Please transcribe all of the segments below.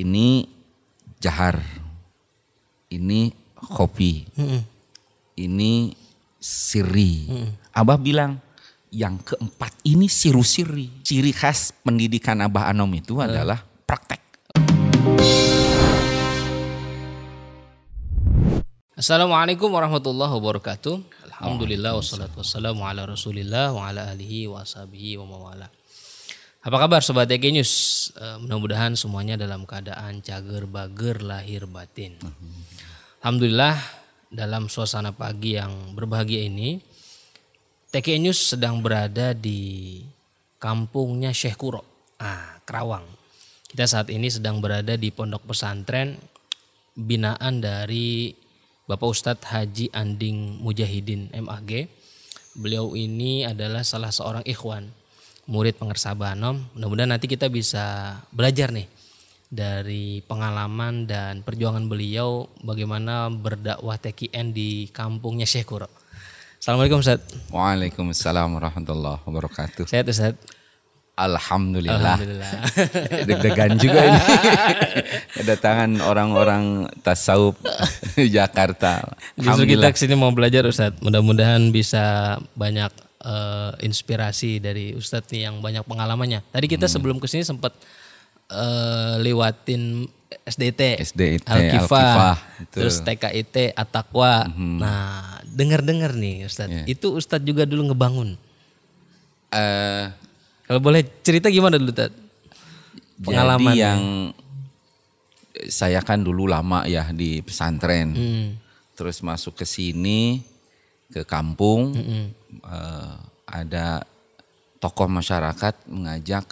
ini jahar, ini kopi, ini siri. Abah bilang yang keempat ini siru siri. Ciri khas pendidikan Abah Anom itu adalah praktek. Assalamualaikum warahmatullahi wabarakatuh. Alhamdulillah wassalatu wassalamu ala rasulillah wa ala alihi wa wa mawala. Apa kabar Sobat EG News? Eh, mudah-mudahan semuanya dalam keadaan cager bager lahir batin. Alhamdulillah dalam suasana pagi yang berbahagia ini TK News sedang berada di kampungnya Syekh Kuro, ah, Kerawang. Kita saat ini sedang berada di pondok pesantren binaan dari Bapak Ustadz Haji Anding Mujahidin MAG. Beliau ini adalah salah seorang ikhwan, murid pengersabanom. Mudah-mudahan nanti kita bisa belajar nih dari pengalaman dan perjuangan beliau bagaimana berdakwah TKN di kampungnya Syekh Kuro. Assalamualaikum Ustaz. Waalaikumsalam warahmatullahi wabarakatuh. Sehat Ustaz? Alhamdulillah. Alhamdulillah. Deg-degan juga ini. Kedatangan orang-orang tasawuf Jakarta. Justru kita ke sini mau belajar Ustadz. Mudah-mudahan bisa banyak eh, inspirasi dari Ustadz nih yang banyak pengalamannya. Tadi kita Hmm. sebelum ke sini sempat eh, lewatin SDT, Al-Kifah, betul. Hmm. terus TKIT, Atakwa. Nah, dengar-dengar nih Ustadz. Iya. Itu Ustadz juga dulu ngebangun. Eh, Kalau boleh cerita gimana dulu Ustadz? Pengalaman. Jadi yang saya kan dulu lama ya di pesantren. Hmm. Terus masuk ke sini ke kampung eh, ada tokoh masyarakat mengajak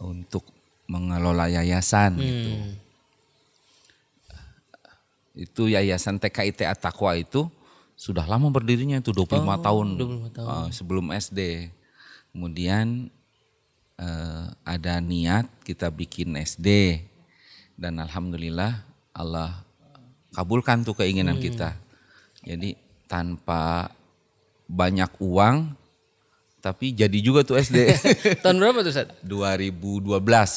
untuk mengelola yayasan gitu. Hmm. Itu yayasan TKIT Atakwa itu sudah lama berdirinya itu 25 tahun, 25 tahun. eh, sebelum SD. Kemudian eh, ada niat kita bikin SD dan alhamdulillah Allah kabulkan tuh keinginan kita. Jadi tanpa banyak uang tapi jadi juga tuh SD. Tahun berapa tuh Ustadz? 2012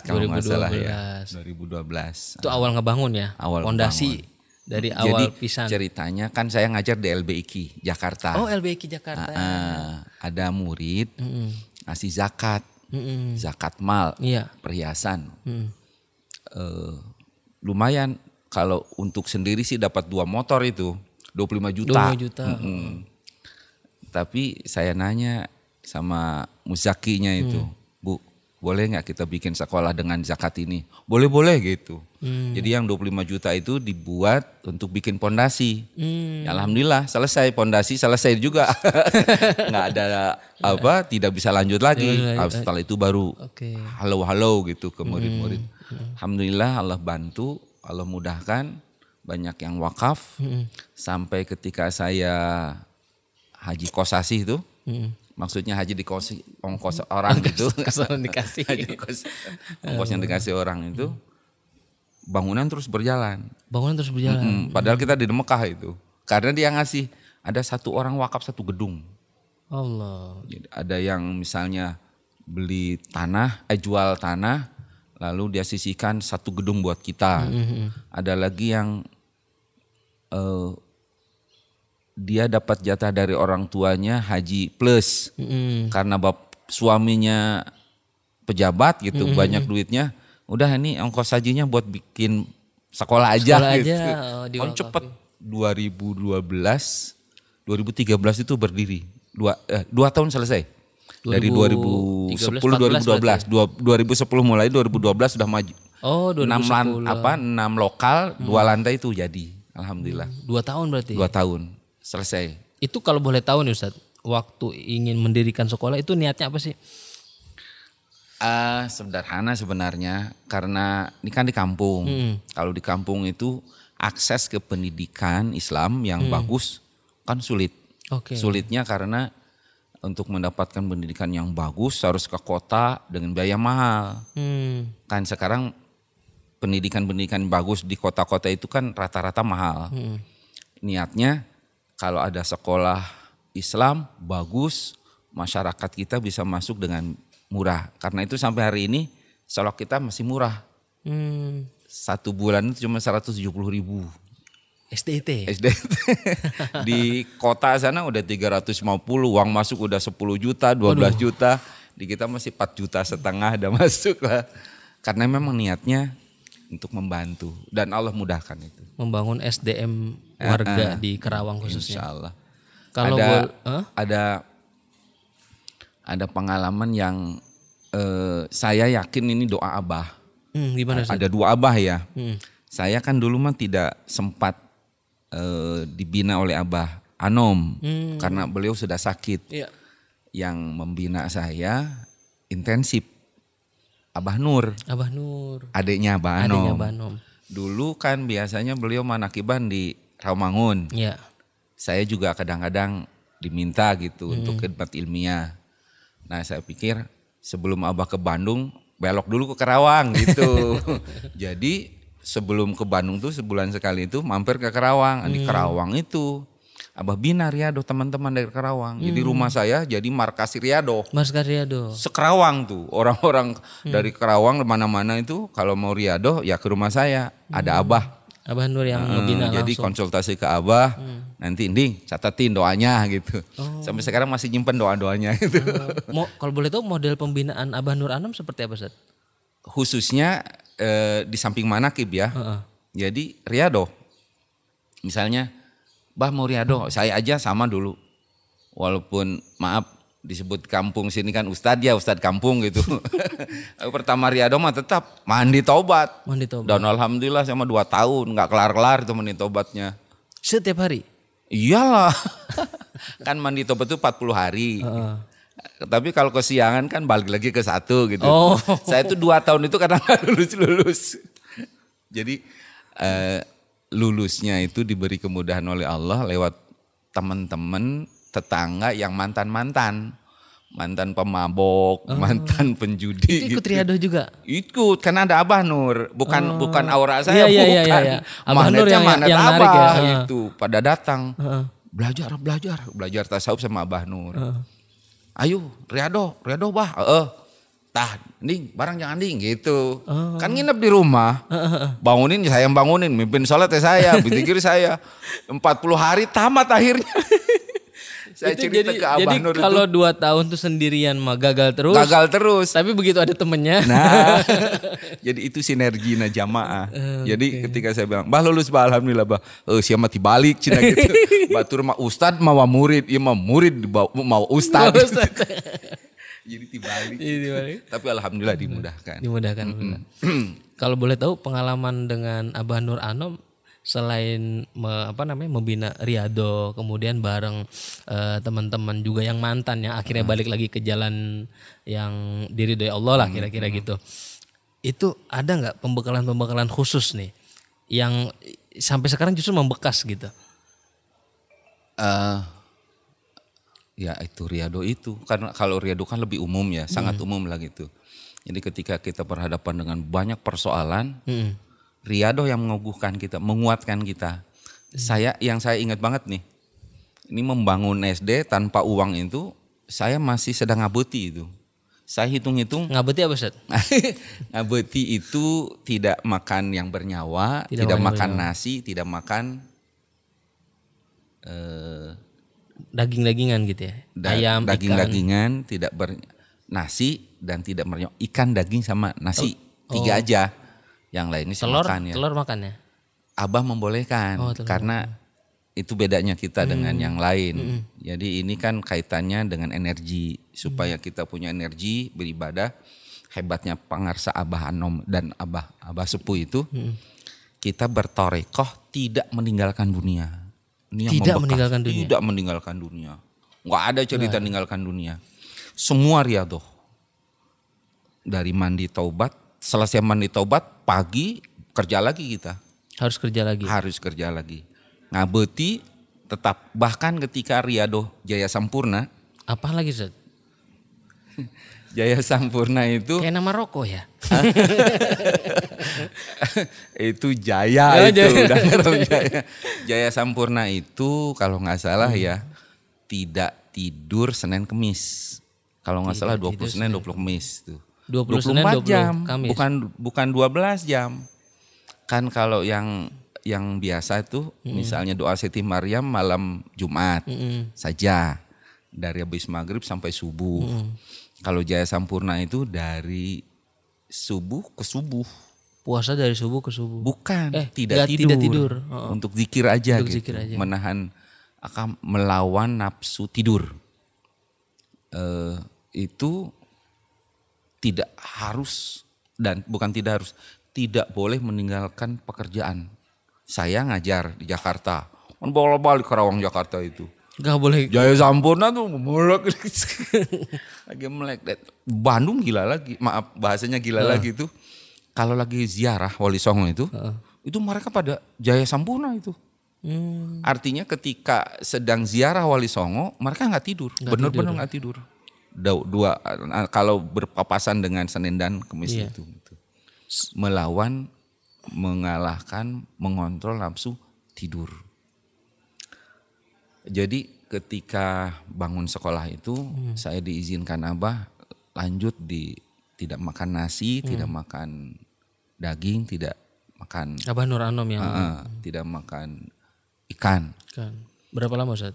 kalau nggak salah ya. 2012. 2012. Itu awal ngebangun ya? Awal Fondasi dari Jadi awal pisan. ceritanya kan saya ngajar di LBIK Jakarta. Oh LBK Jakarta. Ah, ada murid Mm-mm. ngasih zakat, Mm-mm. zakat mal, Iya. perhiasan. Mm. Eh, lumayan kalau untuk sendiri sih dapat dua motor itu 25 juta. 25 juta. Mm-mm. Tapi saya nanya sama muzakinya itu, Hmm. Bu, boleh nggak kita bikin sekolah dengan zakat ini? Boleh-boleh gitu. Hmm. Jadi yang 25 juta itu dibuat untuk bikin pondasi. Hmm. Ya, Alhamdulillah selesai pondasi selesai juga. nggak ada apa, tidak bisa lanjut lagi. Setelah itu baru halo-halo gitu ke murid-murid. Hmm. Alhamdulillah Allah bantu, Allah mudahkan banyak yang wakaf Hmm. sampai ketika saya haji kosasi itu, Mm. maksudnya haji dikosi ongkos orang gitu, Kesono dikasih. haji kos, ongkos yang dikasih orang itu, bangunan terus berjalan. Bangunan terus berjalan. Mm, padahal kita di Mekah itu, karena dia ngasih ada satu orang wakaf satu gedung. Allah. Jadi ada yang misalnya beli tanah, eh jual tanah, lalu dia sisihkan satu gedung buat kita. Ada lagi yang eh, dia dapat jatah dari orang tuanya haji plus. Mm-mm. karena bap suaminya pejabat gitu banyak duitnya. Udah ini ongkos hajinya buat bikin sekolah aja Sekolah gitu. aja, oh, Kan cepet 2012 2013 itu berdiri. Dua eh, dua tahun selesai. Dari 2013, 2010 2012 Dua- 2010 mulai 2012 sudah maju. Oh, enam 2010. lan, apa enam lokal dua lantai itu jadi alhamdulillah Dua tahun berarti. dua tahun selesai Itu kalau boleh tahu nih Ustadz, waktu ingin mendirikan sekolah itu niatnya apa sih? Ah, sederhana sebenarnya karena ini kan di kampung. Kalau di kampung itu akses ke pendidikan Islam yang bagus kan sulit. Oke. Sulitnya karena untuk mendapatkan pendidikan yang bagus harus ke kota dengan biaya mahal. Hmm. Kan sekarang pendidikan-pendidikan bagus di kota-kota itu kan rata-rata mahal. Niatnya kalau ada sekolah Islam bagus, masyarakat kita bisa masuk dengan murah. Karena itu sampai hari ini solok kita masih murah. Hmm. Satu bulan itu cuma 170 ribu. SDT. SDT. di kota sana udah 350, uang masuk udah 10 juta, 12 juta. Di kita masih 4 juta setengah udah masuk lah. Karena memang niatnya untuk membantu dan Allah mudahkan itu. Membangun SDM warga di Kerawang khususnya. Insya Allah. Kalau ada, Hah? ada ada pengalaman yang eh, saya yakin ini doa abah. Hmm, gimana Ustaz? Ada dua abah ya. Hmm. Saya kan dulu mah tidak sempat eh, dibina oleh abah Anom Hmm. karena beliau sudah sakit. Iya. Yang membina saya intensif. Abah Nur, Abah Nur. adiknya Abah Anom. Adanya Banom. Dulu kan biasanya beliau manakiban di Rawamangun. Iya. saya juga kadang-kadang diminta gitu Hmm. untuk khidmat ilmiah. Nah saya pikir sebelum abah ke Bandung belok dulu ke Karawang gitu. Jadi sebelum ke Bandung tuh sebulan sekali itu mampir ke Karawang. Di Hmm. Karawang itu abah bina Riado teman-teman dari Karawang. Jadi Hmm. rumah saya jadi markas Riado. Mas Karyado. Sekerawang tuh orang-orang Hmm. dari Karawang mana-mana itu kalau mau Riado ya ke rumah saya. Ada abah. Abah Nur yang ngebina jadi langsung. konsultasi ke Abah, nanti Inding catatin doanya gitu. Sampai sekarang masih nyimpen doa-doanya gitu. Mo- kalau boleh tahu model pembinaan Abah Nur Anom seperti apa Ustaz? Khususnya eh, di samping manakib ya. Heeh. Jadi riado. Misalnya, Bah mau riado, saya aja sama dulu. Walaupun maaf disebut kampung sini kan ustad ya ustad kampung gitu. Pertama riado mah tetap mandi taubat. Mandi tobat. Dan alhamdulillah sama dua tahun nggak kelar-kelar itu mandi taubatnya. Setiap hari. Iyalah. kan mandi tobat itu 40 hari. Heeh. Tapi kalau kesiangan kan balik lagi ke satu gitu. Oh. Saya itu dua tahun itu kadang nggak lulus-lulus. Jadi eh, lulusnya itu diberi kemudahan oleh Allah lewat teman-teman tetangga yang mantan-mantan. Mantan pemabok, mantan penjudi Oh. Itu ikut gitu. Riado juga. Ikut, karena ada Abah Nur, bukan bukan aura Iya, saya, iya, iya, bukan. iya, iya. Abah Nur yang- magnet yang narik Abah ya, heeh. itu pada datang. Heeh. Belajar, belajar, belajar tasawuf sama Abah Nur. Heeh. Ayo, Riado, Riado bah, heeh. Tah, ding, barang jangan ding gitu. Oh. Kan nginep di rumah. Bangunin saya yang bangunin, mimpin sholat ya saya, pikir saya. 40 hari tamat akhirnya. saya Itu cerita jadi, ke Abah jadi Nur kalau itu dua tahun tuh sendirian mah gagal terus. gagal terus. Tapi begitu ada temennya. Nah, jadi itu sinergi na jamaah. Jadi ketika saya bilang, bah lulus bah alhamdulillah bah. Eh siapa mati balik cina gitu. Batur mah ustad mau murid, iya mah murid mau ustad. Mau ustad. Jadi dibalik. Jadi dibalik. Tapi alhamdulillah dimudahkan. Dimudahkan. benar. Kalau boleh tahu pengalaman dengan Abah Nur Anom selain me- apa namanya membina Riado, kemudian bareng eh, teman-teman juga yang mantan yang akhirnya balik lagi ke jalan yang diridhoi Allah lah kira-kira gitu. Itu ada nggak pembekalan-pembekalan khusus nih yang sampai sekarang justru membekas gitu? Eh, ya itu riado itu karena kalau riado kan lebih umum ya, sangat umum lah gitu. Jadi ketika kita berhadapan dengan banyak persoalan, Mm-mm. Riado yang mengukuhkan kita, menguatkan kita. Saya yang saya ingat banget nih, ini membangun SD tanpa uang itu, saya masih sedang ngabeti itu. Saya hitung-hitung, Ngabeti apa Ustaz? ngabeti itu tidak makan yang bernyawa, Tidak tidak, makan makan nasi, tidak makan eh, Daging-dagingan gitu ya. da- Ayam, daging-dagingan, tidak ber nasi dan tidak bernyawa. Ikan, daging sama nasi, tiga aja. Yang lainnya Telur, makan ya. telur makan ya? Abah membolehkan Oh, telur. karena itu bedanya kita dengan Hmm. yang lain. Jadi ini kan kaitannya dengan energi supaya Hmm. kita punya energi beribadah. Hebatnya pangarsa Abah Anom dan Abah Abah Sepuh itu Hmm. kita bertorekoh tidak meninggalkan dunia. Ini yang Tidak membekas. meninggalkan dunia. Tidak meninggalkan dunia. Nggak ada cerita meninggalkan dunia. Semua riadoh. Dari mandi taubat, selesai mandi taubat, pagi kerja lagi kita Harus kerja lagi. harus kerja lagi. Ngabeti tetap bahkan ketika Riado Jaya Sampurna, Apa lagi Ustaz? Jaya Sampurna itu Kayak nama rokok ya? itu Jaya Oh, itu Jaya. udah Jaya. Jaya Sampurna itu kalau nggak salah ya tidak tidur Senin Kemis. Kalau nggak salah 20 Senin 20 Kemis tuh. 20 Senin, 24 20 jam, Kamis. bukan bukan 12 jam. Kan kalau yang yang biasa itu misalnya doa Siti Maryam malam Jumat Mm-mm. saja dari habis maghrib sampai subuh. Kalau Jaya Sampurna itu dari subuh ke subuh. Puasa dari subuh ke subuh. Bukan, Eh, tidak tidur. tidak tidur. Oh. Untuk zikir aja Untuk gitu. zikir aja. Menahan akan melawan nafsu tidur. Eh, itu tidak harus dan bukan tidak harus, tidak boleh meninggalkan pekerjaan. Saya ngajar di Jakarta. Kan bolak-balik Karawang Jakarta itu. Gak boleh. Jaya Sampurna tuh melek lagi melek. Bandung gila lagi, maaf bahasanya gila lagi itu. Kalau lagi ziarah Wali Songo itu, itu mereka pada Jaya Sampurna itu. Hmm. Artinya ketika sedang ziarah Wali Songo, mereka nggak tidur, benar-benar nggak tidur. Dua, dua kalau berpapasan dengan Senin dan Kamis Iya. itu, gitu. melawan, mengalahkan, mengontrol nafsu tidur. Jadi ketika bangun sekolah itu saya diizinkan abah lanjut di tidak makan nasi, tidak makan daging, tidak makan Abah Nur Anom yang eh, tidak makan ikan. kan. Berapa lama Ustaz?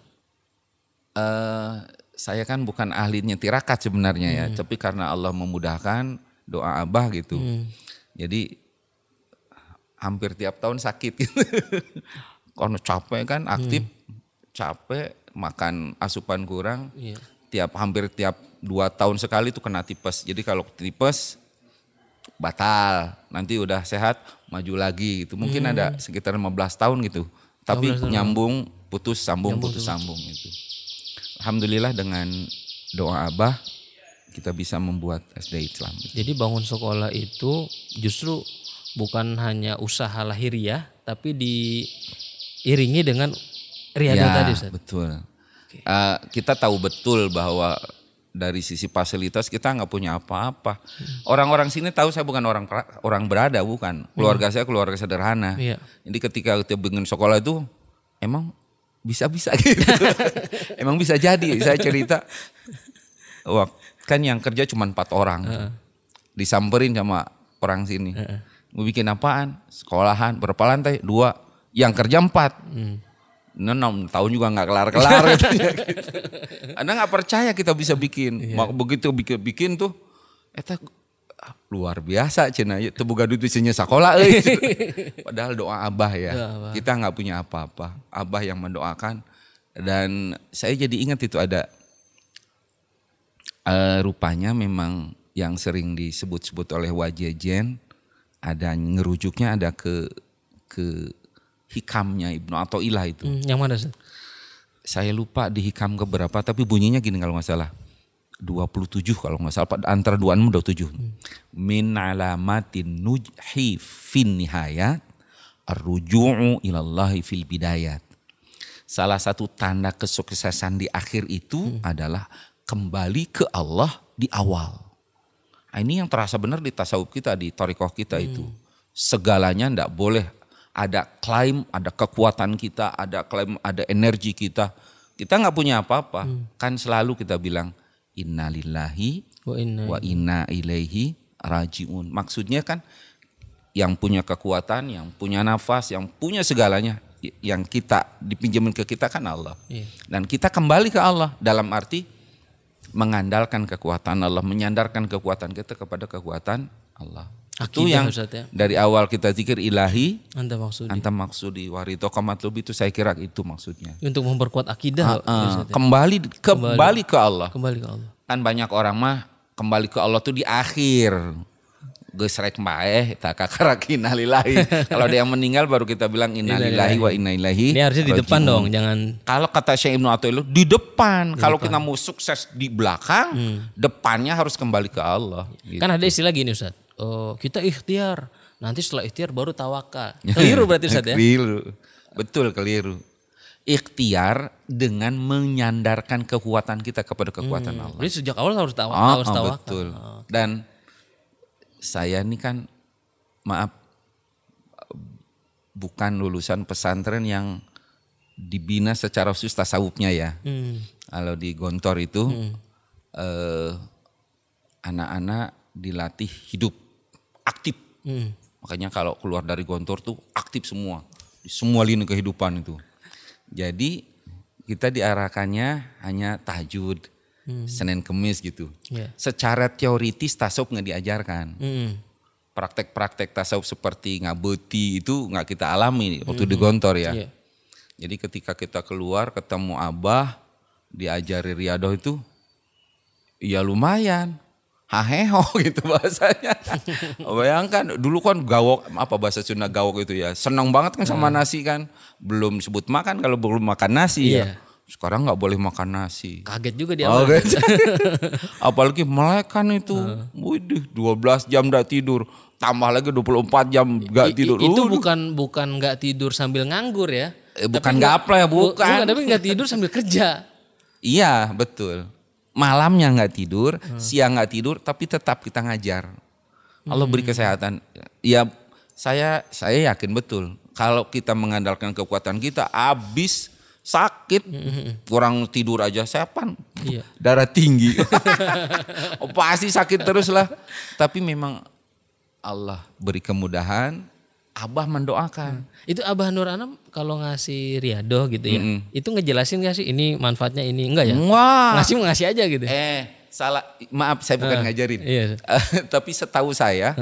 eh saya kan bukan ahlinya tirakat sebenarnya ya, tapi karena Allah memudahkan doa abah gitu. Jadi hampir tiap tahun sakit gitu. Karena capek kan aktif, capek makan asupan kurang, Iya. tiap hampir tiap dua tahun sekali tuh kena tipes. Jadi kalau tipes batal, nanti udah sehat maju lagi gitu. Mungkin ada sekitar 15 tahun gitu. Tapi nyambung putus sambung putus sambung itu. Alhamdulillah dengan doa Abah kita bisa membuat SD Islam. Jadi bangun sekolah itu justru bukan hanya usaha lahiriah tapi diiringi dengan riadah Ya, tadi Ustaz. betul. Eh, kita tahu betul bahwa dari sisi fasilitas kita nggak punya apa-apa. Orang-orang sini tahu saya bukan orang orang berada, bukan. Keluarga saya keluarga sederhana. Iya. Jadi ketika kita bikin sekolah itu emang bisa-bisa gitu. emang bisa jadi. Saya cerita, wah, kan yang kerja cuma empat orang. Disamperin sama orang sini. Mau bikin apaan? Sekolahan, berapa lantai? Dua. Yang kerja empat. Nah, enam tahun juga nggak kelar-kelar katanya gitu. Anda nggak percaya kita bisa bikin. Mak- Begitu bikin, bikin tuh, eta ah, luar biasa cina ya tebuga duit isinya sekolah euy. padahal doa abah ya kita nggak punya apa-apa abah yang mendoakan dan saya jadi ingat itu ada eh, rupanya memang yang sering disebut-sebut oleh Wajejen ada ngerujuknya ada ke ke hikamnya Ibnu Athaillah itu. Hmm, yang mana Ustaz? saya lupa di hikam ke berapa tapi bunyinya gini kalau nggak salah. 27 kalau nggak salah. Antara 26 27 min alamatin nujhi fin nihayat arruju'u ilallahi fil bidayat. Salah satu tanda kesuksesan di akhir itu adalah kembali ke Allah di awal. Nah, ini yang terasa benar di tasawuf kita di torikoh kita itu. Segalanya ndak boleh ada klaim, ada kekuatan kita, ada klaim, ada energi kita. Kita nggak punya apa-apa. Kan selalu kita bilang innalillahi Wa inna wa inna ilaihi rajiun. Maksudnya kan yang punya kekuatan, yang punya nafas, yang punya segalanya yang kita dipinjemin ke kita kan Allah. Iya. Dan kita kembali ke Allah dalam arti mengandalkan kekuatan Allah, menyandarkan kekuatan kita kepada kekuatan Allah. Itu Akidah, yang Ustaz, ya. dari awal kita zikir ilahi, Anda maksudnya anta maksudi warito komatlub itu saya kira itu maksudnya. untuk memperkuat akidah Ah, Ustaz, ya. kembali kembali ke Allah. kembali ke Allah. Kan banyak orang mah kembali ke Allah tuh di akhir. Geus rek bae tak kakak innalillahi. Kalau ada yang meninggal baru kita bilang innalillahi wa inna ilaihi. Ini harusnya di depan dong, jangan Kalau kata Syekh Ibnu Athaillah di depan. Kalau kita mau sukses di belakang, depannya harus kembali ke Allah. Gitu. Kan ada istilah gini Ustaz. Oh, kita ikhtiar. Nanti setelah ikhtiar baru tawakal. Keliru berarti Ustaz ya. Keliru. Betul keliru. Ikhtiar dengan menyandarkan kekuatan kita kepada kekuatan Allah. Jadi sejak awal harus tawa, Oh, harus oh, tawakal. betul. Dan saya ini kan maaf bukan lulusan pesantren yang dibina secara khusus tasawufnya ya. Hmm. Kalau di Gontor itu eh, anak-anak dilatih hidup aktif. Hmm. Makanya kalau keluar dari gontor tuh aktif semua. Di semua lini kehidupan itu. Jadi kita diarahkannya hanya tahajud, Senin Kemis gitu. Iya. Secara teoritis tasawuf nggak diajarkan. Hmm. Praktek-praktek tasawuf seperti ngabeti itu nggak kita alami waktu di gontor ya. Iya. Jadi ketika kita keluar ketemu abah diajari riadoh itu ya lumayan haheho gitu bahasanya. Bayangkan dulu kan gawok apa bahasa Sunda gawok itu ya senang banget kan sama nasi kan. Belum sebut makan kalau belum makan nasi Iya. ya. Sekarang nggak boleh makan nasi. Kaget juga dia. Oh, gitu. Apalagi melek kan itu. Widih 12 jam gak tidur. Tambah lagi 24 jam gak I- i- tidur. itu Udah. bukan bukan nggak tidur sambil nganggur ya. Eh, bukan gaple ya, Bu- bukan. tapi nggak tidur sambil kerja. Iya betul. Malamnya nggak tidur, Hmm. siang nggak tidur, tapi tetap kita ngajar. Allah beri Hmm. kesehatan. Ya saya saya yakin betul. Kalau kita mengandalkan kekuatan kita, habis sakit, kurang tidur aja sepan, Hmm. Iya. darah tinggi, oh, pasti sakit terus lah. Tapi memang Allah beri kemudahan, Abah mendoakan. Itu Abah Nur Anam kalau ngasih riado gitu ya. Mm-mm. Itu ngejelasin gak sih ini manfaatnya ini enggak ya? Wah, Ngasih ngasih aja gitu. Eh, salah. Maaf, saya bukan ngajarin. iya. Tapi setahu saya,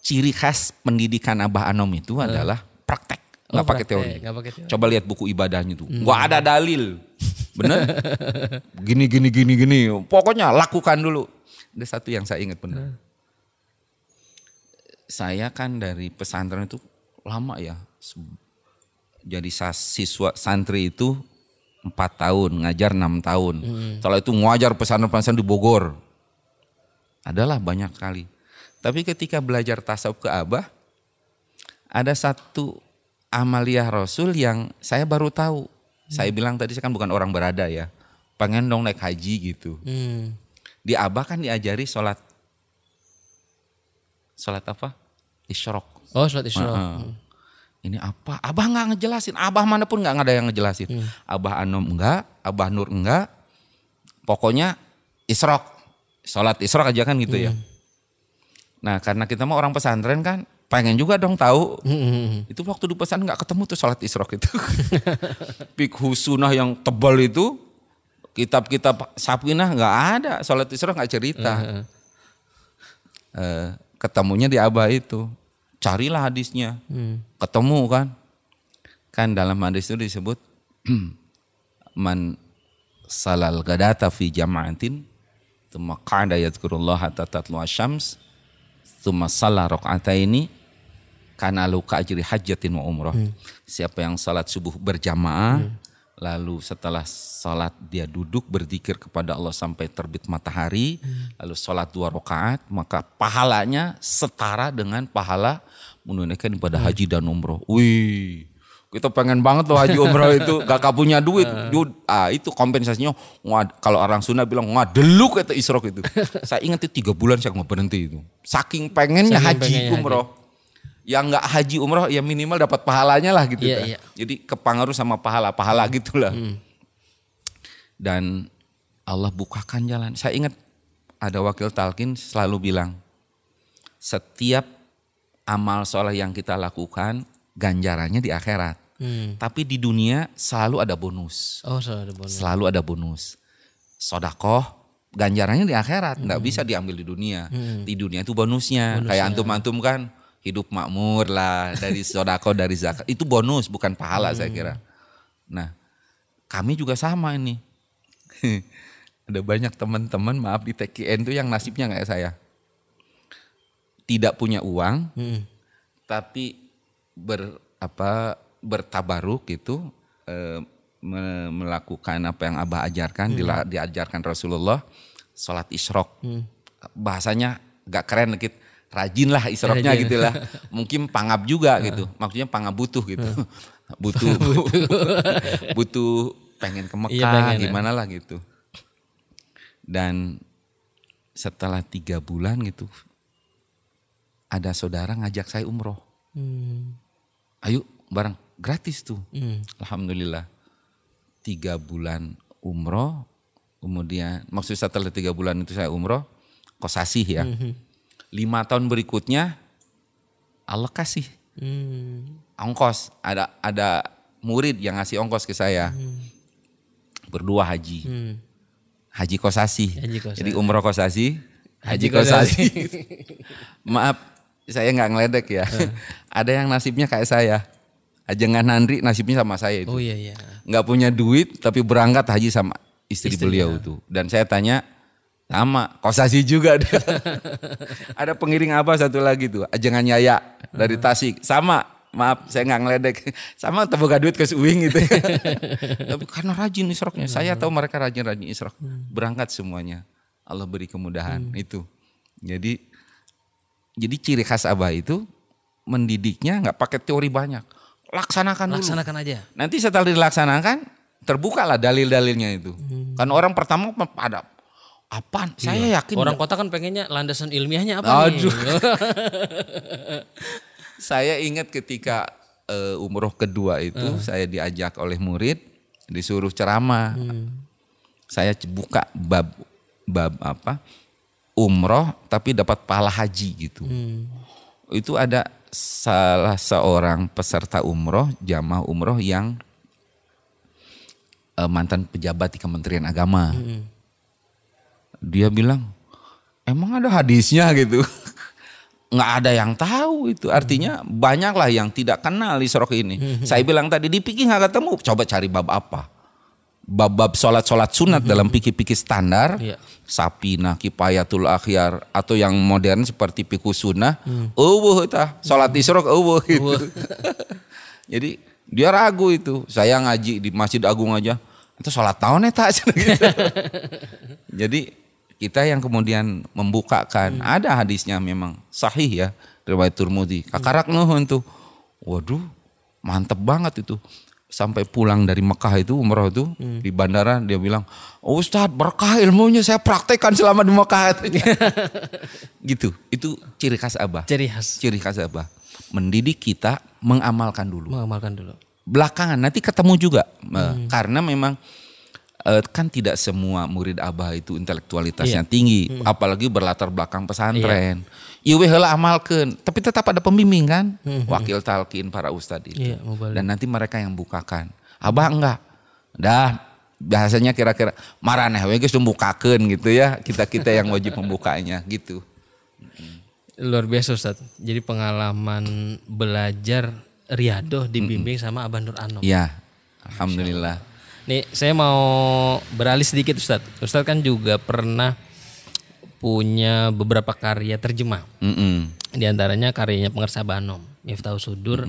ciri khas pendidikan Abah Anom itu adalah praktek, Oh, nggak pakai teori. nggak pakai teori. Hmm. Coba lihat buku ibadahnya tuh, nggak ada dalil, bener? gini gini gini gini, pokoknya lakukan dulu. Ada satu yang saya ingat benar. Saya kan dari pesantren itu lama ya, jadi siswa santri itu empat tahun, ngajar enam tahun. Setelah itu ngajar pesantren-pesantren di Bogor. Adalah banyak kali. Tapi ketika belajar tasawuf ke Abah, ada satu amaliyah Rasul yang saya baru tahu. Saya bilang tadi saya kan bukan orang berada ya. Pengen dong naik haji gitu. Hmm. Di Abah kan diajari sholat. Sholat apa? Isyrok. Oh, sholat isya. Heeh. Ini apa? Abah nggak ngejelasin. Abah mana pun nggak ada yang ngejelasin. Abah Anom enggak, Abah Nur enggak. Pokoknya isrok. Sholat isrok aja kan gitu ya. Nah karena kita mau orang pesantren kan pengen juga dong tahu. Hmm. Itu waktu di pesantren nggak ketemu tuh sholat isrok itu. Fikhu sunnah yang tebal itu. Kitab-kitab sapinah nggak ada. Sholat isrok nggak cerita. Eh, ketemunya di Abah itu. Carilah hadisnya. Hmm. Ketemu kan. Kan dalam hadis itu disebut man salal gadata fi jama'atin thumma qa'ada yadhkurullah hatta tatlu asyams thumma salla raka'ataini kana lahu ajri hajjatin wa umrah. Siapa yang salat subuh berjamaah lalu setelah salat dia duduk berzikir kepada Allah sampai terbit matahari, lalu salat dua rakaat, maka pahalanya setara dengan pahala menunaikan ibadah haji dan umroh. Wih, kita pengen banget loh haji umroh itu, gak punya duit. Dude, ah itu kompensasinya, ngad- kalau orang Sunda bilang ngadeluk itu isrok itu. saya ingat itu tiga bulan saya nggak berhenti itu. Saking pengennya Saking haji pengennya umroh. Yang nggak haji umroh ya minimal dapat pahalanya lah gitu. Iya, kan. iya. Jadi kepengaruh sama pahala-pahala gitulah. Dan Allah bukakan jalan. Saya ingat ada wakil talkin selalu bilang, setiap amal soleh yang kita lakukan ganjarannya di akhirat. Hmm. Tapi di dunia selalu ada bonus. Oh, selalu ada bonus. Selalu ada bonus. Sodakoh ganjarannya di akhirat, nggak bisa diambil di dunia. Di dunia itu bonusnya. Kayak antum-antum kan hidup makmur lah dari sodakoh dari zakat itu bonus bukan pahala saya kira. Nah kami juga sama ini. ada banyak teman-teman maaf di TKN tuh yang nasibnya kayak saya. Tidak punya uang, Hmm. tapi ber apa bertabaruk gitu me- melakukan apa yang abah ajarkan dila- diajarkan Rasulullah sholat isyrok bahasanya gak keren dikit rajin lah isyroknya Rajin. gitu lah. Mungkin pangap juga gitu. Maksudnya pangap butuh gitu. Butuh. Butuh. Pengen ke Mekah Iya, pengen, ya. gimana lah gitu. Dan setelah tiga bulan gitu ada saudara ngajak saya umroh. Hmm. ayo bareng. Gratis tuh. Hmm. alhamdulillah. Tiga bulan umroh kemudian maksud setelah tiga bulan itu saya umroh kosasih ya. Lima tahun berikutnya Allah kasih Hmm. ongkos. Ada ada murid yang ngasih ongkos ke saya. Berdua haji. Hmm. Haji kosasi. Haji kosasi. Jadi umroh kosasi, haji, Haji kosasi. Maaf, saya nggak ngeledek ya. ada yang nasibnya kayak saya. Ajengan Nandri nasibnya sama saya itu. Oh iya iya. punya duit tapi berangkat haji sama istri, beliau itu. Dan saya tanya sama kosasi juga ada. ada pengiring apa satu lagi tuh, ajengan Yaya dari Tasik. Sama, maaf saya nggak ngeledek. Sama terbuka duit ke Suwing gitu. tapi karena rajin isroknya. Saya tahu mereka rajin-rajin isrok. Berangkat semuanya. Allah beri kemudahan itu. Jadi jadi ciri khas Abah itu mendidiknya nggak pakai teori banyak. Laksanakan dulu. Laksanakan aja. Nanti setelah dilaksanakan, terbukalah dalil-dalilnya itu. Kan orang pertama pada apaan? Saya yakin Orang kota kan pengennya landasan ilmiahnya apa Aduh. nih? saya ingat ketika eh, umroh kedua itu saya diajak oleh murid disuruh ceramah. Saya c- buka bab bab apa? Umroh tapi dapat pahala haji gitu. Itu ada salah seorang peserta umroh, jamaah umroh yang eh, mantan pejabat di Kementerian Agama. Dia bilang, emang ada hadisnya gitu. Nggak ada yang tahu itu. Artinya banyaklah yang tidak kenal Isrok ini. Saya bilang tadi di pikir nggak ketemu. Coba cari bab apa. Bab-bab sholat-sholat sunat dalam pikir-pikir standar. Iya. Sapina, kipayatul akhyar. Atau yang modern seperti pikir sunnah. Eueuh tah. Sholat Isrok eueuh gitu. Jadi dia ragu itu. Saya ngaji di Masjid Agung aja. Itu sholat tahun ya tak gitu. Jadi kita yang kemudian membukakan ada hadisnya memang sahih ya riwayat Turmudi. Kakarak nuhun tuh. Waduh, mantep banget itu. Sampai pulang dari Mekah itu umroh itu di bandara dia bilang, oh, Ustadz berkah ilmunya saya praktekkan selama di Mekah katanya." gitu. Itu ciri khas Abah. Ciri khas. Ciri khas Abah. Mendidik kita mengamalkan dulu Mengamalkan dulu. belakangan nanti ketemu juga Eh, karena memang eh, kan tidak semua murid abah itu intelektualitasnya tinggi apalagi berlatar belakang pesantren. Iya. Heula amalkeun tapi tetap ada pembimbing kan? Wakil talkin para ustadz itu. Iya, balik. dan nanti mereka yang bukakan. Abah enggak? Dah bahasanya kira-kira maraneh we geus membukakeun gitu ya kita-kita yang wajib membukanya gitu. Luar biasa Ustaz. Jadi pengalaman belajar riadoh dibimbing sama Abah Nur Anom. ya alhamdulillah Nih saya mau beralih sedikit Ustaz. Ustaz kan juga pernah punya beberapa karya terjemah. Mm-mm. Di antaranya karyanya pengersa Banom, Miftahul Sudur,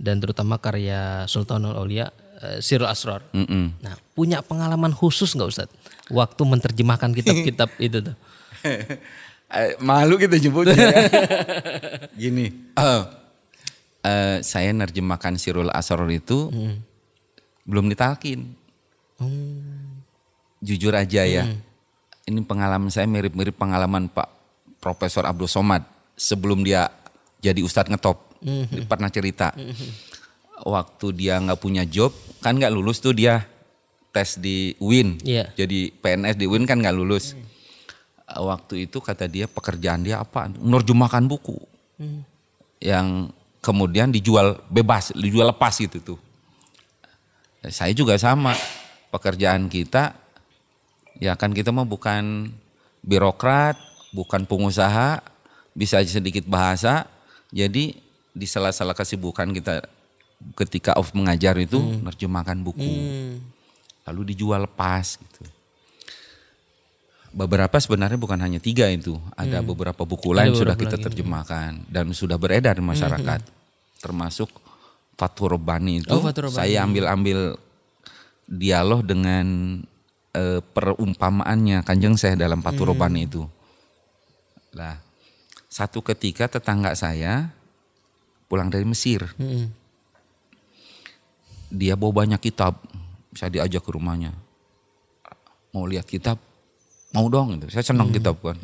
dan terutama karya Sultanul Aulia, eh, Sirul Asror. Mm-mm. Nah, punya pengalaman khusus nggak Ustaz? Waktu menerjemahkan kitab-kitab itu tuh. Eh, malu kita nyebutnya ya. Gini. eh, eh, saya nerjemahkan Sirul Asror itu belum ditalkin. Jujur aja ya. Ini pengalaman saya mirip-mirip pengalaman Pak Profesor Abdul Somad sebelum dia jadi Ustadz ngetop. Dia pernah cerita. Waktu dia nggak punya job, kan nggak lulus tuh dia tes di UIN. Iya. Jadi PNS di UIN kan nggak lulus. Uh, Waktu itu kata dia pekerjaan dia apa? Nerjemahkan buku. Yang kemudian dijual bebas, dijual lepas gitu tuh. Ya, Saya juga sama. Pekerjaan kita ya kan kita mah bukan birokrat, bukan pengusaha, bisa aja sedikit bahasa. Jadi di sela-sela kesibukan kita ketika off mengajar itu nerjemahkan buku lalu dijual lepas gitu. Beberapa sebenarnya bukan hanya tiga itu, ada beberapa buku lain sudah kita terjemahkan dan sudah beredar di masyarakat, termasuk Fathur Rabbani itu. Oh, Fathur Rabbani. Saya ambil-ambil dialog dengan eh, perumpamaannya Kanjeng saya dalam Fathur Rabbani itu. Lah, satu ketika tetangga saya pulang dari Mesir. Hmm. dia bawa banyak kitab saya diajak ke rumahnya. Mau lihat kitab? Mau dong gitu. Saya senang kitab kan.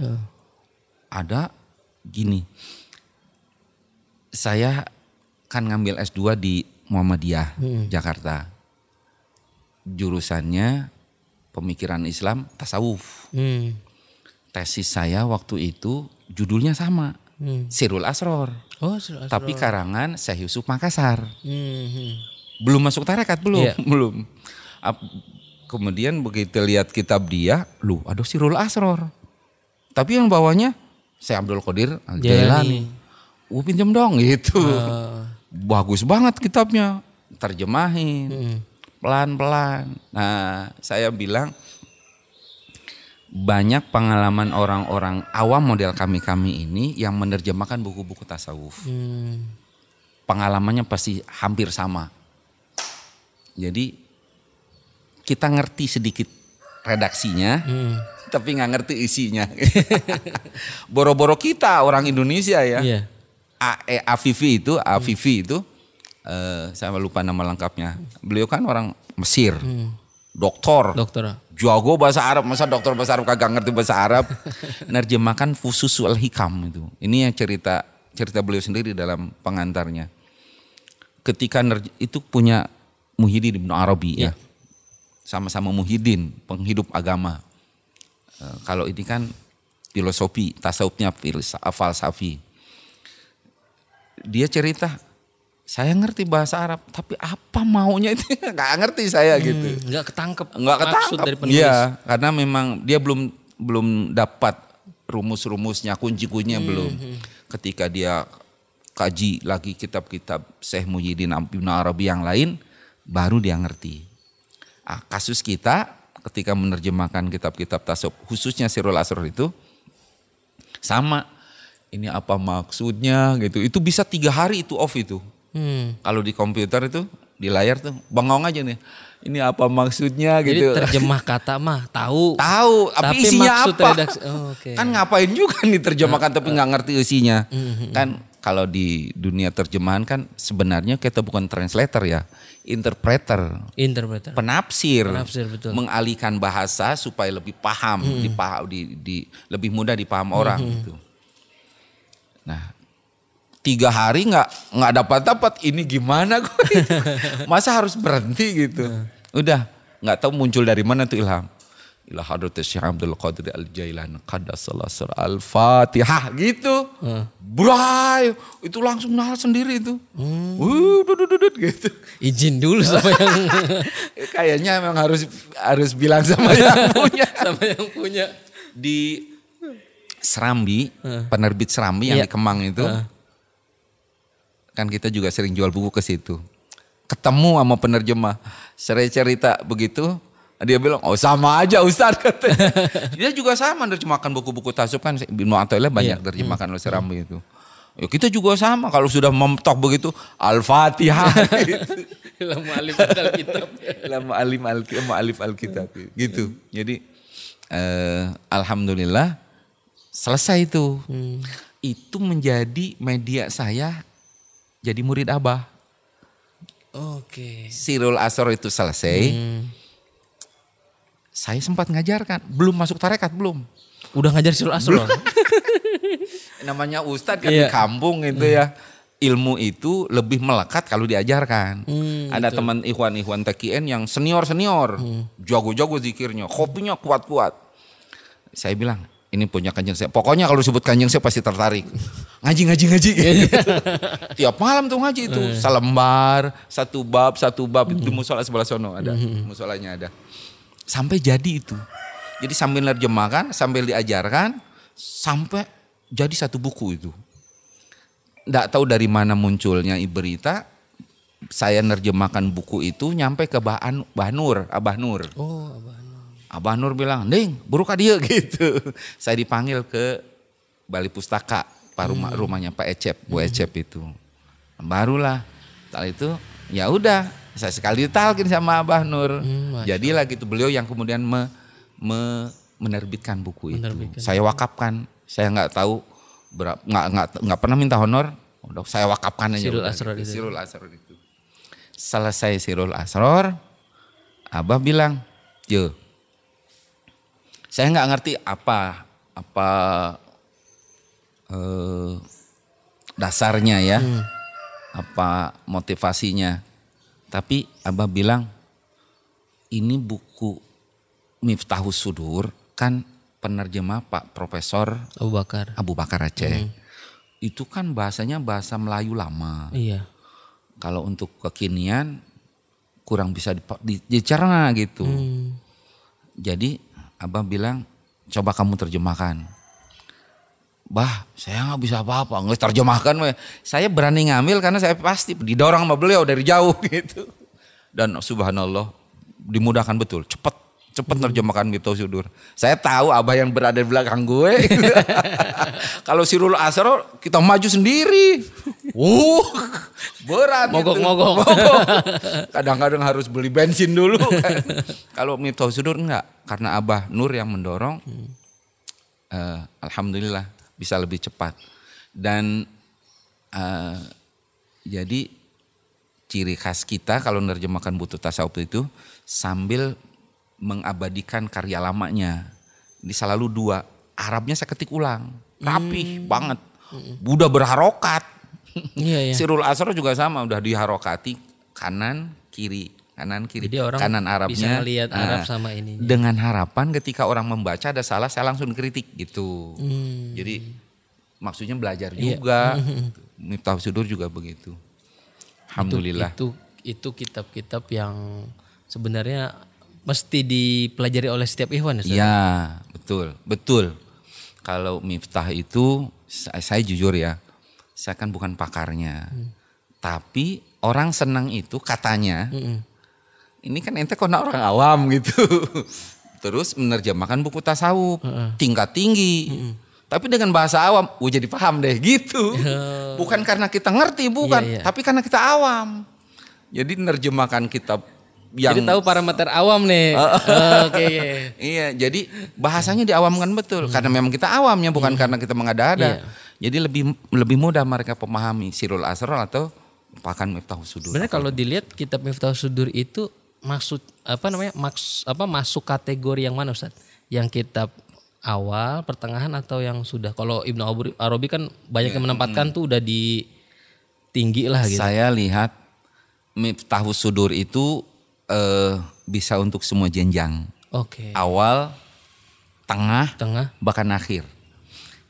Ada gini. Saya kan ngambil S2 di Muhammadiyah Jakarta jurusannya pemikiran Islam tasawuf Hmm. tesis saya waktu itu judulnya sama, Hmm. Sirul Asror. Oh, Sirul Asror. Tapi karangan Syekh Yusuf Makassar. Hmm, hmm. Belum masuk tarekat belum, Iya. belum. Kemudian begitu lihat kitab dia, lu aduh Sirul Asror. Tapi yang bawahnya Syekh Abdul Qadir Al Jailani. Uh pinjam dong gitu. Eh, Bagus banget kitabnya, terjemahin hmm. Pelan-pelan. Nah, saya bilang banyak pengalaman orang-orang awam model kami-kami ini yang menerjemahkan buku-buku tasawuf. Hmm. Pengalamannya pasti hampir sama. Jadi kita ngerti sedikit redaksinya, Hmm. tapi nggak ngerti isinya. Boro-boro kita orang Indonesia ya. Iya. A, Afifi itu, Afifi itu, eh, saya lupa nama lengkapnya. Beliau kan orang Mesir, doktor, Dokter. jago bahasa Arab, masa dokter bahasa Arab kagak ngerti bahasa Arab. Nerjemahkan Fusus al Hikam itu. Ini yang cerita cerita beliau sendiri dalam pengantarnya. Ketika nerj- itu punya Muhyiddin Ibnu Arabi ya. Sama-sama Muhyiddin, penghidup agama. Eh, kalau ini kan filosofi, tasawufnya filsa- falsafi dia cerita saya ngerti bahasa Arab tapi apa maunya itu? Nggak ngerti saya gitu. Hmm, Nggak ketangkep. nggak maksud ketangkap dari penulis. Iya, karena memang dia belum belum dapat rumus-rumusnya kunci-kuncinya Hmm, belum. ketika dia kaji lagi kitab-kitab Syekh Muhyiddin Ibn Arabi yang lain baru dia ngerti. Ah, kasus kita ketika menerjemahkan kitab-kitab tasawuf khususnya Sirul Asror itu sama. Ini apa maksudnya gitu. Itu bisa tiga hari itu off itu Hmm. kalau di komputer itu di layar tuh bengong aja nih ini apa maksudnya Jadi gitu terjemah kata mah tahu. tahu tapi, Tapi isinya apa redaksi- oh, oke. kan ngapain juga nih terjemahkan tapi nggak ngerti isinya Hmm, kan kalau di dunia terjemahan kan sebenarnya kita bukan translator ya interpreter Interpreter. penafsir, Penafsir, betul. mengalihkan bahasa supaya lebih paham, dipaham, di, di- lebih mudah dipaham orang gitu. Nah, tiga hari nggak nggak dapat dapat ini gimana gue? Masa harus berhenti gitu? Udah nggak tahu muncul dari mana tuh ilham. Ila hadrat Syekh Abdul Qadir Al Jailan qaddasallahu sir Al Fatihah gitu. Bray, itu langsung nahal sendiri itu. Wuh, dudut, dudut, gitu. Izin dulu sama yang Kayaknya memang harus harus bilang sama yang punya. sama yang punya. Di Serambi, penerbit Serambi yang Iya. di Kemang itu. Kan kita juga sering jual buku ke situ. Ketemu sama penerjemah. Saya cerita begitu, dia bilang, oh sama aja Ustaz katanya. dia juga sama menerjemahkan buku-buku tasawuf kan Ibnu Athaillah banyak Iya. terjemahkan oleh Serambi itu. Ya kita juga sama kalau sudah memtok begitu Al-Fatihah gitu. Ilmu alim badal kitab. Lama alim al alif alkitab gitu. Jadi eh, alhamdulillah selesai itu. Itu menjadi media saya jadi murid Abah. Oke. Sirul Asor itu selesai. Hmm. Saya sempat ngajarkan, belum masuk tarekat belum. Udah ngajar Sirul Asror. Namanya ustadz kan Iya. di kampung itu ya. Ilmu itu lebih melekat kalau diajarkan. Hmm, Ada teman ikhwan-ikhwan TKN yang senior-senior, jago-jago zikirnya, kopinya kuat-kuat. Saya bilang, ini punya kanjeng saya. Pokoknya kalau disebut kanjeng saya pasti tertarik. Ngaji, ngaji, ngaji. Tiap malam tuh ngaji itu. Salembar, satu bab, satu bab. Itu di musola sebelah sono ada. Musolanya ada. Sampai jadi itu. Jadi sambil nerjemahkan, sambil diajarkan, sampai jadi satu buku itu. Nggak tahu dari mana munculnya berita, saya nerjemahkan buku itu nyampe ke Bahan, Bahnur, Abah Nur. Oh, abah. Abah Nur bilang, Ding, buruk dia gitu. Saya dipanggil ke Bali Pustaka, pak rumah rumahnya Pak Ecep, Bu Ecep itu. Barulah, setelah itu ya udah, saya sekali ditalkin sama Abah Nur. Hmm, Jadilah gitu beliau yang kemudian me- me- menerbitkan buku itu. Menerbitkan. Saya wakafkan, saya nggak tahu berapa, nggak nggak nggak pernah minta honor. Udah saya wakafkan aja. Sirul Asror gitu. itu. Sirul Asror itu. Selesai Sirul Asror, Abah bilang, Yo, saya nggak ngerti apa apa eh, dasarnya ya, apa motivasinya. Tapi Abah bilang ini buku Miftahus Sudur kan penerjemah Pak Profesor Abu Bakar. Abu Bakar Aceh. Itu kan bahasanya bahasa Melayu lama. Iya. Kalau untuk kekinian kurang bisa dicerna gitu. Hmm. Jadi abah bilang coba kamu terjemahkan. Bah, saya nggak bisa apa-apa, nggak terjemahkan. Saya berani ngambil karena saya pasti didorong sama beliau dari jauh gitu. Dan subhanallah dimudahkan betul, cepat cepat terjemahkan Miftah Sudur. Saya tahu abah yang berada di belakang gue. Kalau Sirul Asro kita maju sendiri. Uh, berat gitu. Mogok-mogok. Mogok. Kadang-kadang harus beli bensin dulu kan. Kalau Miftah Sudur enggak, karena Abah Nur yang mendorong. eh, Alhamdulillah bisa lebih cepat. Dan eh, jadi ciri khas kita kalau menerjemahkan butuh tasawuf itu sambil mengabadikan karya lamanya. Ini selalu dua. Arabnya saya ketik ulang. Rapih banget. Udah berharokat. Iya, iya. Sirul Asro juga sama udah diharokati kanan kiri kanan kiri Jadi orang kanan bisa Arabnya ngelihat Arab nah, sama ininya. dengan harapan ketika orang membaca ada salah saya langsung kritik gitu Hmm. jadi maksudnya belajar Iya. juga Miftah Sudur juga begitu Alhamdulillah Itu itu kitab-kitab yang sebenarnya mesti dipelajari oleh setiap ikhwan ya. Iya betul betul kalau Miftah itu saya, saya jujur ya saya kan bukan pakarnya Hmm. tapi orang senang itu katanya Mm-mm. ini kan ente kona orang awam gitu. Terus menerjemahkan buku tasawuf tingkat tinggi. Tapi dengan bahasa awam, gue jadi paham deh gitu. Bukan karena kita ngerti, bukan, Iya, iya. tapi karena kita awam. Jadi menerjemahkan kitab yang Jadi tahu parameter awam nih. Oke. Iya, jadi bahasanya diawamkan betul karena memang kita awamnya bukan karena kita mengada-ada. Iya. Jadi lebih lebih mudah mereka memahami Sirul Asrar atau Pakan Miftahus Sudur. Sebenarnya kalau dilihat kitab Miftah Sudur itu maksud apa namanya? Maks, apa masuk kategori yang mana Ustaz? Yang kitab awal, pertengahan atau yang sudah? Kalau Ibnu Arabi kan banyak yang menempatkan tuh udah di tinggi lah gitu. Saya lihat Miftahus Sudur itu eh, bisa untuk semua jenjang. Oke. Awal, tengah, Tengah. bahkan akhir.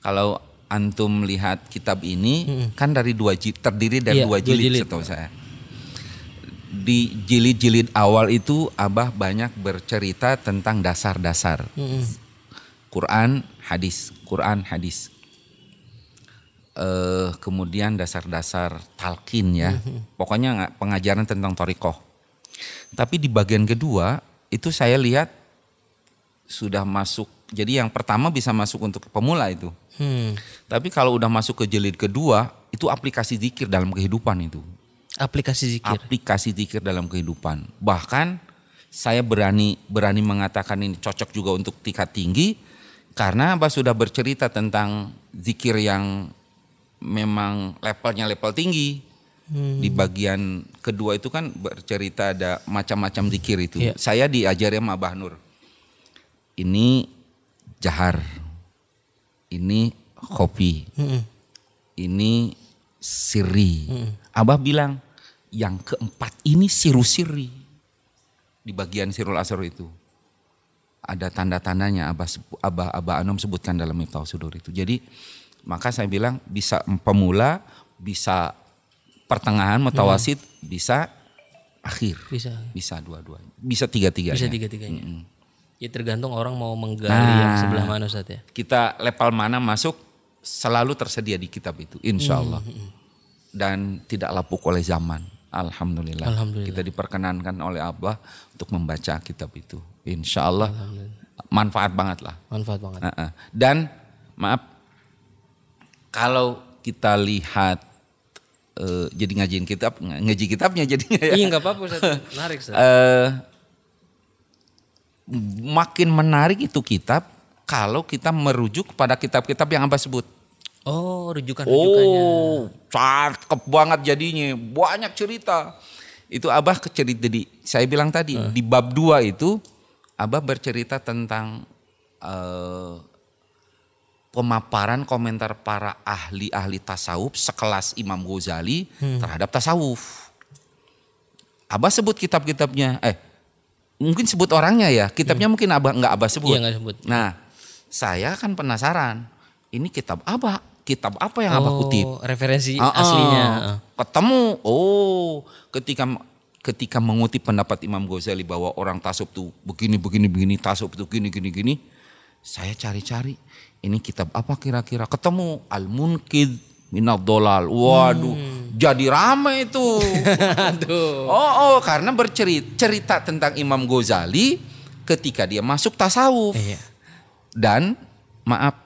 Kalau antum lihat kitab ini kan dari dua jilid terdiri dari Iya, dua dua jilid, jilid. setahu saya. Di jilid-jilid awal itu Abah banyak bercerita tentang dasar-dasar Mm-mm. Quran, hadis, Quran, hadis. Eh kemudian dasar-dasar talqin ya. Pokoknya nggak- pengajaran tentang torikoh. Tapi di bagian kedua itu saya lihat sudah masuk. Jadi yang pertama bisa masuk untuk pemula itu. Hmm. Tapi kalau udah masuk ke jilid kedua itu aplikasi zikir dalam kehidupan itu. Aplikasi zikir. Aplikasi zikir dalam kehidupan. Bahkan saya berani berani mengatakan ini cocok juga untuk tingkat tinggi karena Abah sudah bercerita tentang zikir yang memang levelnya level tinggi. Hmm. Di bagian kedua itu kan bercerita ada macam-macam zikir itu. Iya. Saya diajari sama Abah Nur. Ini jahar. Ini kopi. Mm-mm. Ini siri. Hmm. Abah bilang yang keempat ini siru siri. Di bagian sirul asar itu. Ada tanda-tandanya Abah, Abah, Abah Anom sebutkan dalam Miftah Sudur itu. Jadi maka saya bilang bisa pemula, bisa pertengahan, mutawasid, bisa akhir. Bisa. Bisa dua-duanya. Bisa tiga-tiganya. Bisa tiga-tiganya. Mm-mm. Ya tergantung orang mau menggali Nah. yang sebelah mana Ustaz ya. kita level mana masuk selalu tersedia di kitab itu insya Allah dan tidak lapuk oleh zaman Alhamdulillah. Alhamdulillah. kita diperkenankan oleh Allah untuk membaca kitab itu insya Allah manfaat banget lah Manfaat banget. Dan maaf kalau kita lihat eh, jadi ngajiin kitab ngaji kitabnya jadinya ya Iya nggak apa-apa Ustaz. Menarik Ustaz. eh, makin menarik itu kitab kalau kita merujuk pada kitab-kitab yang Abah sebut. Oh rujukan-rujukannya. Oh, cakep banget jadinya. Banyak cerita. Itu Abah kecerita di saya bilang tadi di bab 2 itu Abah bercerita tentang eh, pemaparan komentar para ahli-ahli tasawuf sekelas Imam Ghazali terhadap tasawuf. Abah sebut kitab-kitabnya, eh mungkin sebut orangnya ya, kitabnya mungkin Abah nggak Abah sebut. Iya nggak sebut. Nah, Saya kan penasaran. Ini kitab apa? Kitab apa yang abah Oh, kutip? referensi Ah, ah. aslinya. Ketemu. Oh, ketika ketika mengutip pendapat Imam Ghazali bahwa orang tasawuf tuh begini begini begini, tasawuf tuh gini gini gini. Saya cari-cari. Ini kitab apa kira-kira? Ketemu Al-Munkid Minad Dolal. Waduh, jadi rame itu. Aduh. Oh, oh, karena bercerita cerita tentang Imam Ghazali ketika dia masuk tasawuf. Iya. Dan maaf,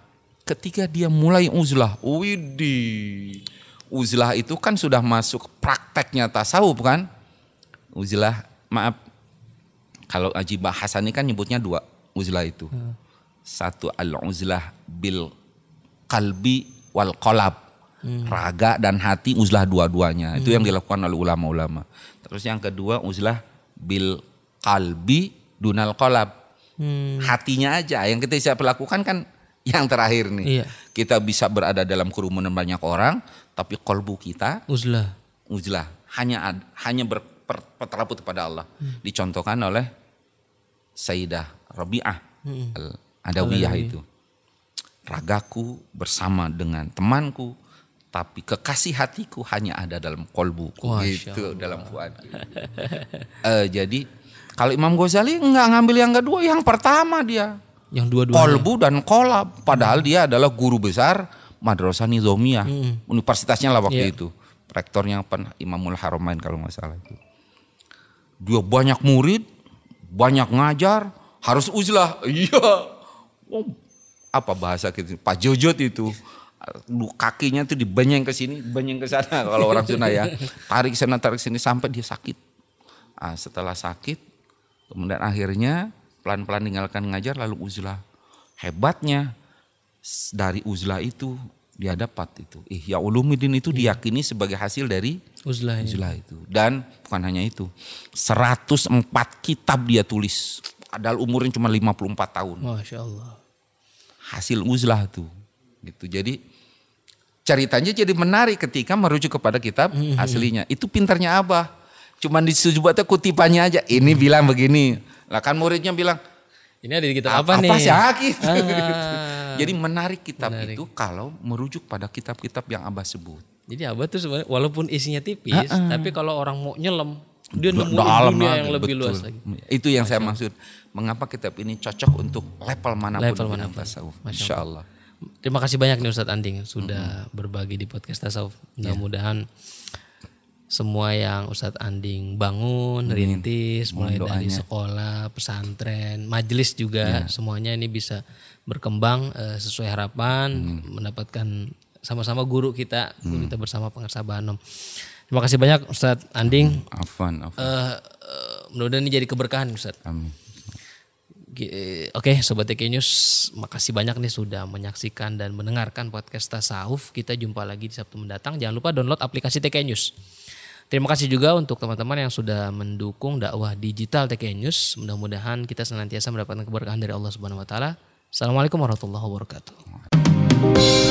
ketika dia mulai uzlah, widih. Uzlah itu kan sudah masuk prakteknya tasawuf kan? Uzlah, maaf. Kalau Aji Bahasan ini kan nyebutnya dua uzlah itu. Satu al-uzlah bil kalbi wal kolab. Raga dan hati uzlah dua-duanya. Itu yang dilakukan oleh ulama-ulama. Terus yang kedua uzlah bil kalbi dunal kolab Hmm. hatinya aja yang kita bisa lakukan kan yang terakhir nih Iya. kita bisa berada dalam kerumunan banyak orang tapi kolbu kita Uzlah. uzlah hanya hanya berper- berteraput kepada Allah dicontohkan oleh Sayyidah Rabi'ah al-Adawiyah itu ragaku bersama dengan temanku tapi kekasih hatiku hanya ada dalam kolbuku gitu dalam fuad Eh, jadi kalau Imam Ghazali nggak ngambil yang kedua yang pertama dia Yang dua-duanya. kolbu dan kolab. Padahal dia adalah guru besar Madrasah Nizomiyah. Universitasnya lah waktu Iya. itu. Rektornya? Imamul Haramain kalau nggak salah itu. Dia banyak murid, banyak ngajar, harus uzlah. Iya. Apa bahasa gitu? Pak Jojot itu. Kakinya tuh dibenyeng ke sini, dibenyeng ke sana kalau orang Sunda ya. Tarik sana, tarik sini sampai dia sakit. Ah, setelah sakit, kemudian akhirnya pelan-pelan tinggalkan ngajar lalu uzlah. Hebatnya dari uzlah itu dia dapat itu. Ihya Ulumuddin itu diyakini sebagai hasil dari Uzlah. ya. uzlah itu. Dan bukan hanya itu. 104 kitab dia tulis. Padahal umurnya cuma 54 tahun. Masya Allah. Hasil uzlah tuh. Gitu. Jadi ceritanya jadi menarik ketika merujuk kepada kitab aslinya. Itu pintarnya Abah. Cuman disebutnya kutipannya aja. Ini bilang begini. Lah kan muridnya bilang, Ini ada di kitab apa, apa, nih? sih ah, gitu. Ah. Jadi menarik kitab Menarik. itu kalau merujuk pada kitab-kitab yang Abah sebut. Jadi abah tuh sebenarnya walaupun isinya tipis, tapi kalau orang mau nyelam, dia nemuin dalam dunia yang lebih betul. luas lagi. Itu yang saya maksud. Mengapa kitab ini cocok untuk level mana pun Level mana pun. tasawuf. Masya Allah. Terima kasih banyak nih Ustadz Anding sudah berbagi di podcast Tasawuf. Mudah-mudahan semua yang Ustadz Anding bangun, rintis, mulai Mohon dari doanya. sekolah, pesantren, majelis juga, semuanya ini bisa berkembang eh, sesuai harapan, mendapatkan sama-sama guru kita, guru kita bersama pengarsa Banom. Terima kasih banyak Ustadz Anding. Afan, afan. Eh, eh, mudah-mudahan ini jadi keberkahan Ustadz. Amin. Oke, Sobat TK News, makasih banyak nih sudah menyaksikan dan mendengarkan podcast Tasawuf. Kita jumpa lagi di Sabtu mendatang. Jangan lupa download aplikasi TK News. Terima kasih juga untuk teman-teman yang sudah mendukung dakwah digital TK News. Mudah-mudahan kita senantiasa mendapatkan keberkahan dari Allah Subhanahu wa taala. Assalamualaikum warahmatullahi wabarakatuh.